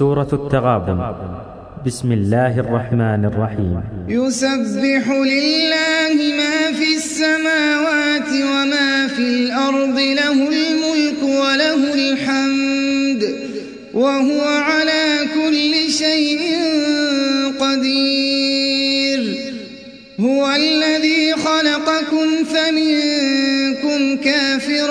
سورة التغابن. بسم الله الرحمن الرحيم. يسبح لله ما في السماوات وما في الأرض له الملك وله الحمد وهو على كل شيء قدير. هو الذي خلقكم فمنكم كافر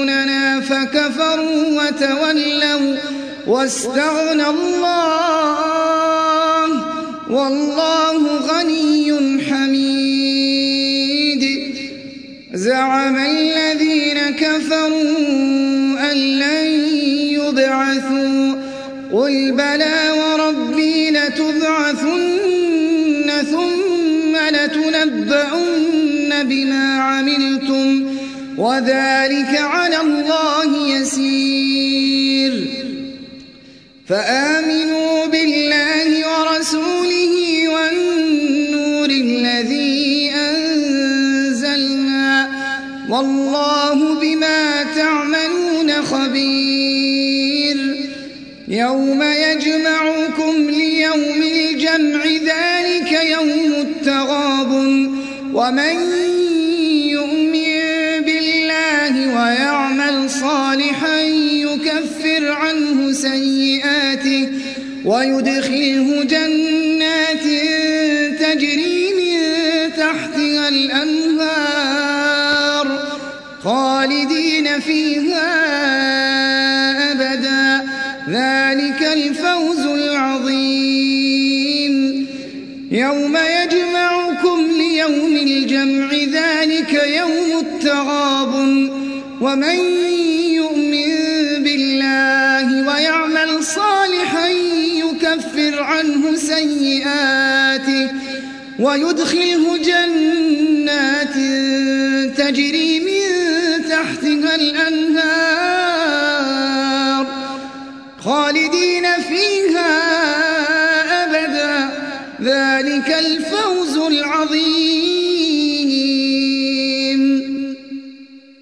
فكفروا وتولوا واستغنى الله والله غني حميد. زعم الذين كفروا أن لن يبعثوا. قل بلى وربي لتبعثن ثم لتنبؤن بما عملتم. وذلك على الله يسير. فآمنوا بالله ورسوله والنور الذي أنزلنا. والله بما تعملون خبير. يوم يجمعكم ليوم الجمع ذلك يوم التغاب ومن ويدخله جنات تجري من تحتها الأنهار خالدين فيها أبدا. ذلك الفوز العظيم. يوم يجمعكم ليوم الجمع ذلك يوم التغاب ومن يكفر عنه سيئاته ويدخله جنات تجري من تحتها الأنهار خالدين فيها أبدا. ذلك الفوز العظيم.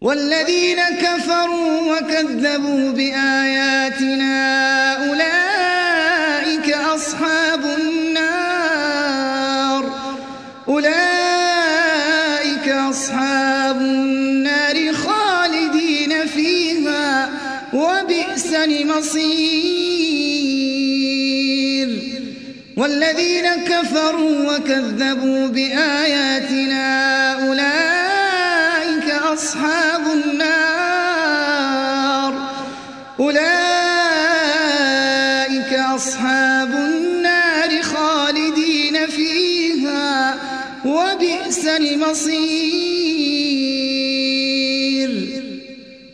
والذين كفروا وكذبوا بآياتنا أصحاب النار خالدين فيها وبئس المصير. والذين كفروا وكذبوا بآياتنا أولئك أصحاب النار. أولئك أصحاب النار خالدين فيها وبئس المصير.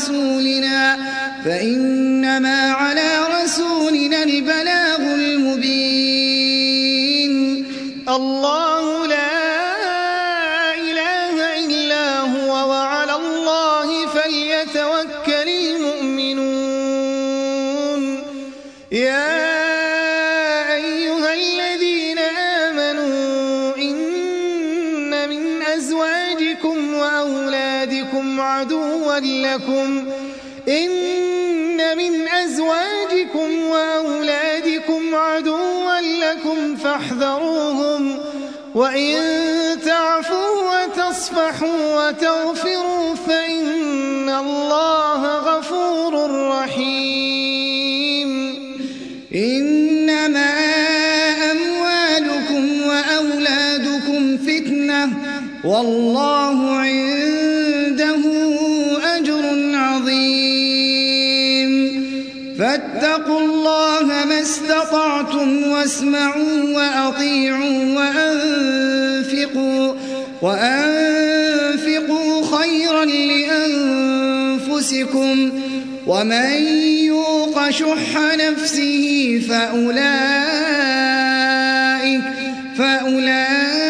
رسولنا فإنما أزواجكم وأولادكم عدوا لكم. إن من أزواجكم وأولادكم عدوا لكم فاحذروهم. وإن تعفوا وتصفحوا وتغفروا فإن الله غفور رحيم. إنما والله عنده أجر عظيم. فاتقوا الله ما استطعتم واسمعوا وأطيعوا وأنفقوا وأنفقوا خيرا لأنفسكم. ومن يوق شح نفسه فأولئك فأولئك